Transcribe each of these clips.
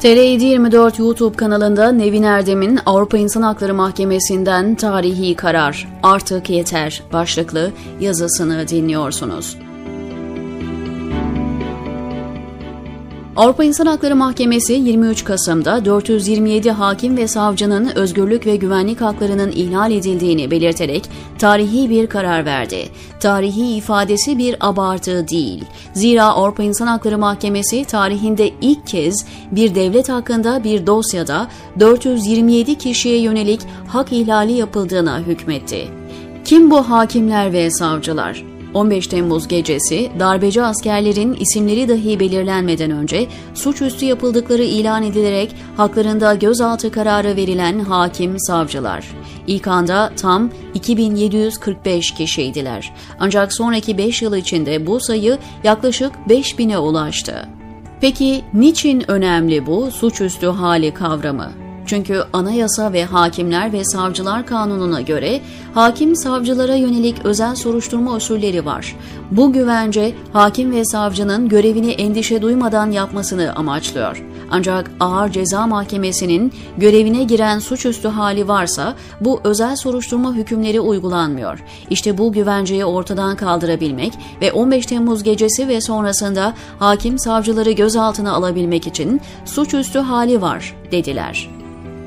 TR724 YouTube kanalında Nevin Erdem'in Avrupa İnsan Hakları Mahkemesi'nden tarihi karar artık yeter başlıklı yazısını dinliyorsunuz. Avrupa İnsan Hakları Mahkemesi 23 Kasım'da 427 hakim ve savcının özgürlük ve güvenlik haklarının ihlal edildiğini belirterek tarihi bir karar verdi. Tarihi ifadesi bir abartı değil. Zira Avrupa İnsan Hakları Mahkemesi tarihinde ilk kez bir devlet hakkında bir dosyada 427 kişiye yönelik hak ihlali yapıldığına hükmetti. Kim bu hakimler ve savcılar? 15 Temmuz gecesi darbeci askerlerin isimleri dahi belirlenmeden önce suçüstü yapıldıkları ilan edilerek haklarında gözaltı kararı verilen hakim savcılar. İlk anda tam 2745 kişiydiler. Ancak sonraki 5 yıl içinde bu sayı yaklaşık 5000'e ulaştı. Peki niçin önemli bu suçüstü hali kavramı? Çünkü anayasa ve hakimler ve savcılar kanununa göre hakim savcılara yönelik özel soruşturma usulleri var. Bu güvence hakim ve savcının görevini endişe duymadan yapmasını amaçlıyor. Ancak ağır ceza mahkemesinin görevine giren suçüstü hali varsa bu özel soruşturma hükümleri uygulanmıyor. İşte bu güvenceyi ortadan kaldırabilmek ve 15 Temmuz gecesi ve sonrasında hakim savcıları gözaltına alabilmek için suçüstü hali var dediler.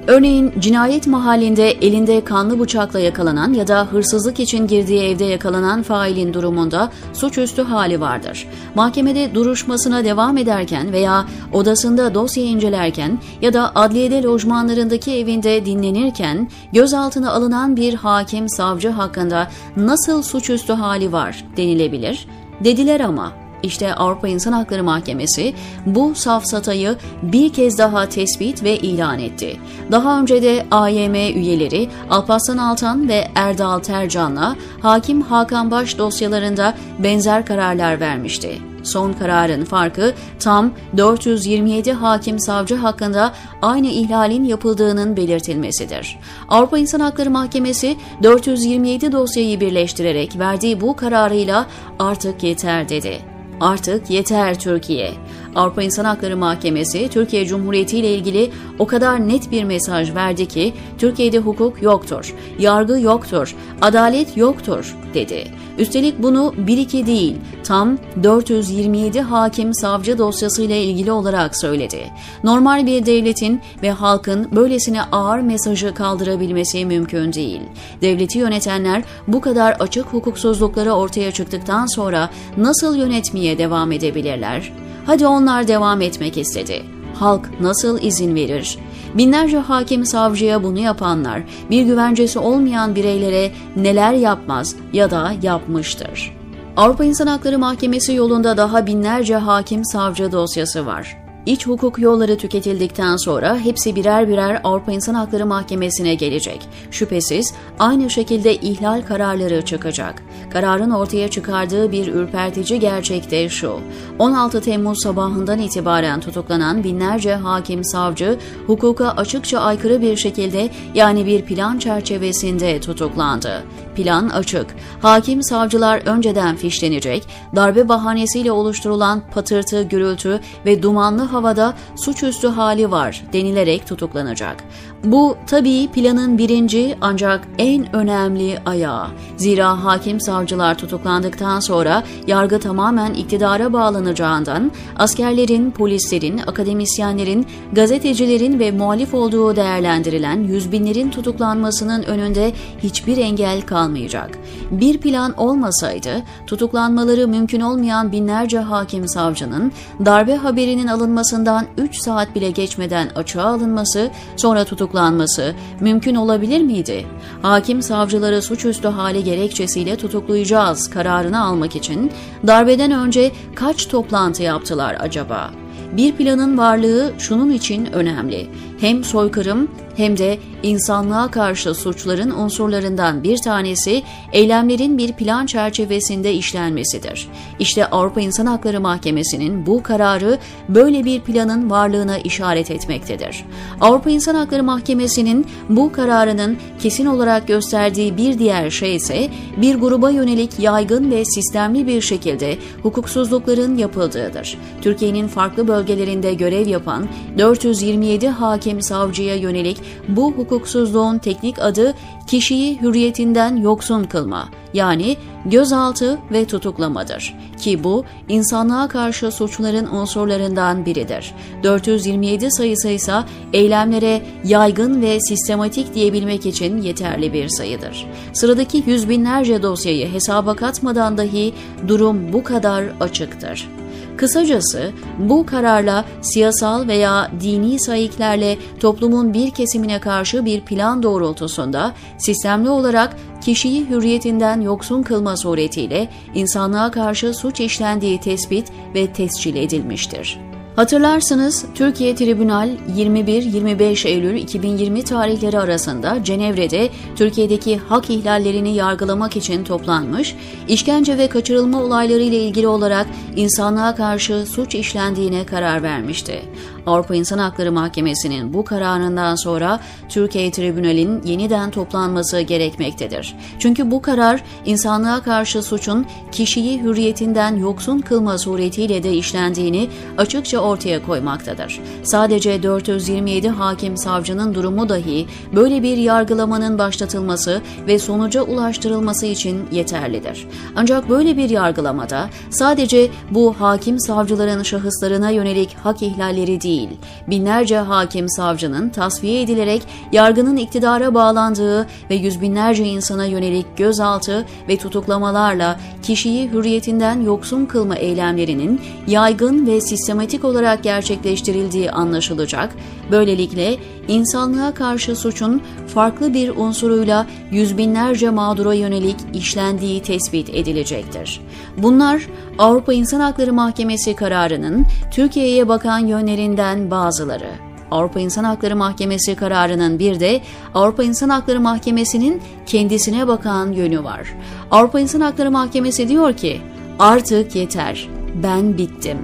Örneğin cinayet mahallinde elinde kanlı bıçakla yakalanan ya da hırsızlık için girdiği evde yakalanan failin durumunda suçüstü hali vardır. Mahkemede duruşmasına devam ederken veya odasında dosya incelerken ya da adliyede lojmanlarındaki evinde dinlenirken gözaltına alınan bir hakim savcı hakkında nasıl suçüstü hali var denilebilir? Dediler ama işte Avrupa İnsan Hakları Mahkemesi bu safsatayı bir kez daha tespit ve ilan etti. Daha önce de AYM üyeleri Alparslan Altan ve Erdal Tercan'la Hakim Hakan Baş dosyalarında benzer kararlar vermişti. Son kararın farkı tam 427 hakim savcı hakkında aynı ihlalin yapıldığının belirtilmesidir. Avrupa İnsan Hakları Mahkemesi 427 dosyayı birleştirerek verdiği bu kararıyla artık yeter dedi. Artık yeter Türkiye. Avrupa İnsan Hakları Mahkemesi Türkiye Cumhuriyeti ile ilgili o kadar net bir mesaj verdi ki Türkiye'de hukuk yoktur, yargı yoktur, adalet yoktur dedi. Üstelik bunu 1-2 değil, tam 427 hakim savcı dosyasıyla ilgili olarak söyledi. Normal bir devletin ve halkın böylesine ağır mesajı kaldırabilmesi mümkün değil. Devleti yönetenler bu kadar açık hukuksuzlukları ortaya çıktıktan sonra nasıl yönetmeye devam edebilirler? Hadi onlar devam etmek istedi. Halk nasıl izin verir? Binlerce hakim savcıya bunu yapanlar bir güvencesi olmayan bireylere neler yapmaz ya da yapmıştır. Avrupa İnsan Hakları Mahkemesi yolunda daha binlerce hakim savcı dosyası var. İç hukuk yolları tüketildikten sonra hepsi birer birer Avrupa İnsan Hakları Mahkemesi'ne gelecek. Şüphesiz aynı şekilde ihlal kararları çıkacak. Kararın ortaya çıkardığı bir ürpertici gerçek de şu. 16 Temmuz sabahından itibaren tutuklanan binlerce hakim savcı hukuka açıkça aykırı bir şekilde yani bir plan çerçevesinde tutuklandı. Plan açık. Hakim savcılar önceden fişlenecek, darbe bahanesiyle oluşturulan patırtı, gürültü ve dumanlı havada suçüstü hali var denilerek tutuklanacak. Bu tabii planın birinci ancak en önemli ayağı. Zira hakim savcılar tutuklandıktan sonra yargı tamamen iktidara bağlanacağından askerlerin, polislerin, akademisyenlerin, gazetecilerin ve muhalif olduğu değerlendirilen yüz binlerin tutuklanmasının önünde hiçbir engel kalmayacak. Bir plan olmasaydı tutuklanmaları mümkün olmayan binlerce hakim savcının darbe haberinin alınmasından 3 saat bile geçmeden açığa alınması sonra tutuklanması mümkün olabilir miydi? Hakim savcıları suçüstü hale gerekçesiyle tutuklayacağız kararını almak için darbeden önce kaç toplantı yaptılar acaba? Bir planın varlığı şunun için önemli. Hem soykırım hem de insanlığa karşı suçların unsurlarından bir tanesi eylemlerin bir plan çerçevesinde işlenmesidir. İşte Avrupa İnsan Hakları Mahkemesi'nin bu kararı böyle bir planın varlığına işaret etmektedir. Avrupa İnsan Hakları Mahkemesi'nin bu kararının kesin olarak gösterdiği bir diğer şey ise bir gruba yönelik yaygın ve sistemli bir şekilde hukuksuzlukların yapıldığıdır. Türkiye'nin farklı bölgelerinde görev yapan 427 hakim savcıya yönelik bu hukuksuzluğun teknik adı kişiyi hürriyetinden yoksun kılma yani gözaltı ve tutuklamadır ki bu insanlığa karşı suçların unsurlarından biridir. 427 sayısı ise eylemlere yaygın ve sistematik diyebilmek için yeterli bir sayıdır. Sıradaki yüz binlerce dosyayı hesaba katmadan dahi durum bu kadar açıktır. Kısacası bu kararla siyasal veya dini sayıklarla toplumun bir kesimine karşı bir plan doğrultusunda sistemli olarak kişiyi hürriyetinden yoksun kılma suretiyle insanlığa karşı suç işlendiği tespit ve tescil edilmiştir. Hatırlarsınız Türkiye Tribunal 21-25 Eylül 2020 tarihleri arasında Cenevre'de Türkiye'deki hak ihlallerini yargılamak için toplanmış, işkence ve kaçırılma olayları ile ilgili olarak insanlığa karşı suç işlendiğine karar vermişti. Avrupa İnsan Hakları Mahkemesi'nin bu kararından sonra Türkiye Tribunal'in yeniden toplanması gerekmektedir. Çünkü bu karar insanlığa karşı suçun kişiyi hürriyetinden yoksun kılma suretiyle de işlendiğini açıkça ortaya koymaktadır. Sadece 427 hakim savcının durumu dahi böyle bir yargılamanın başlatılması ve sonuca ulaştırılması için yeterlidir. Ancak böyle bir yargılamada sadece bu hakim savcıların şahıslarına yönelik hak ihlalleri değil, binlerce hakim savcının tasfiye edilerek yargının iktidara bağlandığı ve yüz binlerce insana yönelik gözaltı ve tutuklamalarla kişiyi hürriyetinden yoksun kılma eylemlerinin yaygın ve sistematik olarak gerçekleştirildiği anlaşılacak. Böylelikle insanlığa karşı suçun farklı bir unsuruyla yüz binlerce mağdura yönelik işlendiği tespit edilecektir. Bunlar Avrupa İnsan Hakları Mahkemesi kararının Türkiye'ye bakan yönlerinden bazıları. Avrupa İnsan Hakları Mahkemesi kararının bir de Avrupa İnsan Hakları Mahkemesi'nin kendisine bakan yönü var. Avrupa İnsan Hakları Mahkemesi diyor ki artık yeter ben bittim.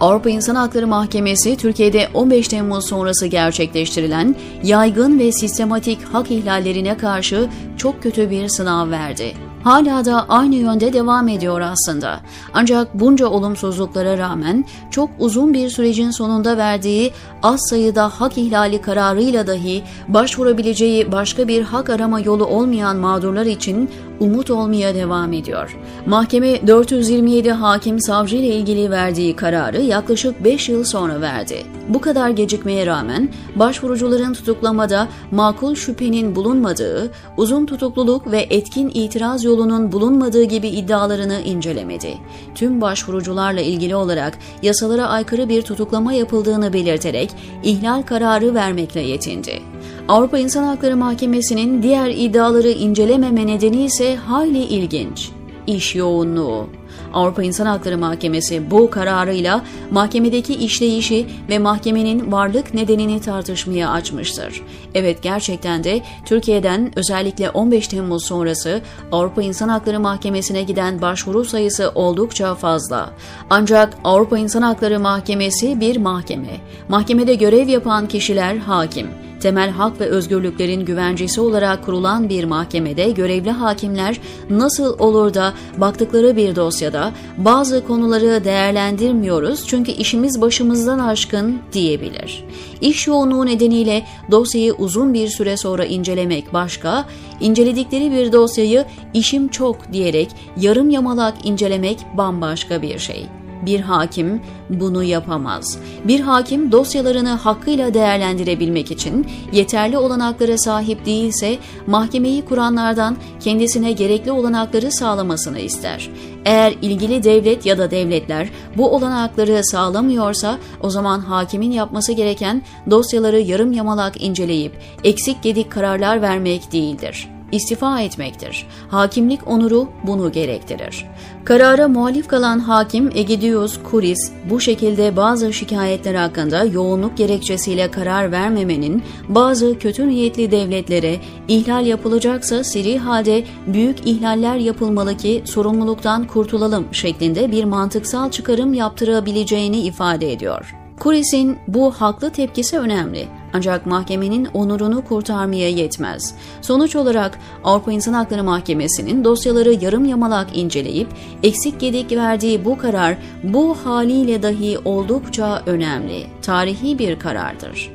Avrupa İnsan Hakları Mahkemesi Türkiye'de 15 Temmuz sonrası gerçekleştirilen yaygın ve sistematik hak ihlallerine karşı çok kötü bir sınav verdi hala da aynı yönde devam ediyor aslında. Ancak bunca olumsuzluklara rağmen çok uzun bir sürecin sonunda verdiği az sayıda hak ihlali kararıyla dahi başvurabileceği başka bir hak arama yolu olmayan mağdurlar için umut olmaya devam ediyor. Mahkeme 427 hakim savcı ile ilgili verdiği kararı yaklaşık 5 yıl sonra verdi. Bu kadar gecikmeye rağmen başvurucuların tutuklamada makul şüphenin bulunmadığı, uzun tutukluluk ve etkin itiraz yolunun bulunmadığı gibi iddialarını incelemedi. Tüm başvurucularla ilgili olarak yasalara aykırı bir tutuklama yapıldığını belirterek ihlal kararı vermekle yetindi. Avrupa İnsan Hakları Mahkemesi'nin diğer iddiaları incelememe nedeni ise hayli ilginç. İş yoğunluğu. Avrupa İnsan Hakları Mahkemesi bu kararıyla mahkemedeki işleyişi ve mahkemenin varlık nedenini tartışmaya açmıştır. Evet gerçekten de Türkiye'den özellikle 15 Temmuz sonrası Avrupa İnsan Hakları Mahkemesi'ne giden başvuru sayısı oldukça fazla. Ancak Avrupa İnsan Hakları Mahkemesi bir mahkeme. Mahkemede görev yapan kişiler hakim temel hak ve özgürlüklerin güvencesi olarak kurulan bir mahkemede görevli hakimler nasıl olur da baktıkları bir dosyada bazı konuları değerlendirmiyoruz çünkü işimiz başımızdan aşkın diyebilir. İş yoğunluğu nedeniyle dosyayı uzun bir süre sonra incelemek başka, inceledikleri bir dosyayı işim çok diyerek yarım yamalak incelemek bambaşka bir şey. Bir hakim bunu yapamaz. Bir hakim dosyalarını hakkıyla değerlendirebilmek için yeterli olanaklara sahip değilse mahkemeyi kuranlardan kendisine gerekli olanakları sağlamasını ister. Eğer ilgili devlet ya da devletler bu olanakları sağlamıyorsa o zaman hakimin yapması gereken dosyaları yarım yamalak inceleyip eksik gedik kararlar vermek değildir. İstifa etmektir. Hakimlik onuru bunu gerektirir. Karara muhalif kalan hakim Egidius Kuris bu şekilde bazı şikayetler hakkında yoğunluk gerekçesiyle karar vermemenin bazı kötü niyetli devletlere ihlal yapılacaksa seri halde büyük ihlaller yapılmalı ki sorumluluktan kurtulalım şeklinde bir mantıksal çıkarım yaptırabileceğini ifade ediyor. Kuris'in bu haklı tepkisi önemli. Ancak mahkemenin onurunu kurtarmaya yetmez. Sonuç olarak Avrupa İnsan Hakları Mahkemesi'nin dosyaları yarım yamalak inceleyip eksik gedik verdiği bu karar bu haliyle dahi oldukça önemli. Tarihi bir karardır.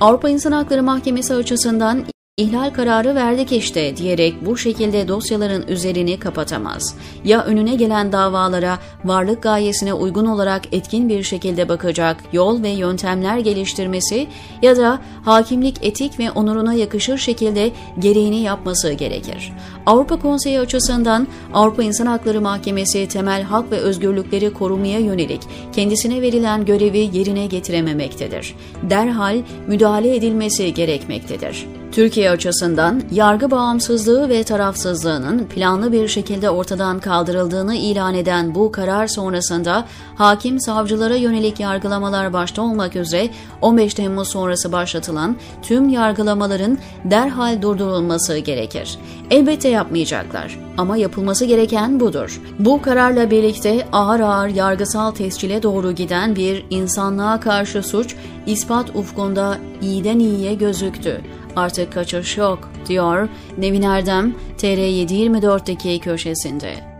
Avrupa İnsan Hakları Mahkemesi açısından İhlal kararı verdik işte diyerek bu şekilde dosyaların üzerini kapatamaz. Ya önüne gelen davalara varlık gayesine uygun olarak etkin bir şekilde bakacak yol ve yöntemler geliştirmesi ya da hakimlik etik ve onuruna yakışır şekilde gereğini yapması gerekir. Avrupa Konseyi açısından Avrupa İnsan Hakları Mahkemesi temel hak ve özgürlükleri korumaya yönelik kendisine verilen görevi yerine getirememektedir. Derhal müdahale edilmesi gerekmektedir. Türkiye açısından yargı bağımsızlığı ve tarafsızlığının planlı bir şekilde ortadan kaldırıldığını ilan eden bu karar sonrasında hakim savcılara yönelik yargılamalar başta olmak üzere 15 Temmuz sonrası başlatılan tüm yargılamaların derhal durdurulması gerekir. Elbette yapmayacaklar ama yapılması gereken budur. Bu kararla birlikte ağır ağır yargısal tescile doğru giden bir insanlığa karşı suç ispat ufkunda iyiden iyiye gözüktü. Artık kaçış yok, diyor Nevin Erdem TR724'deki köşesinde.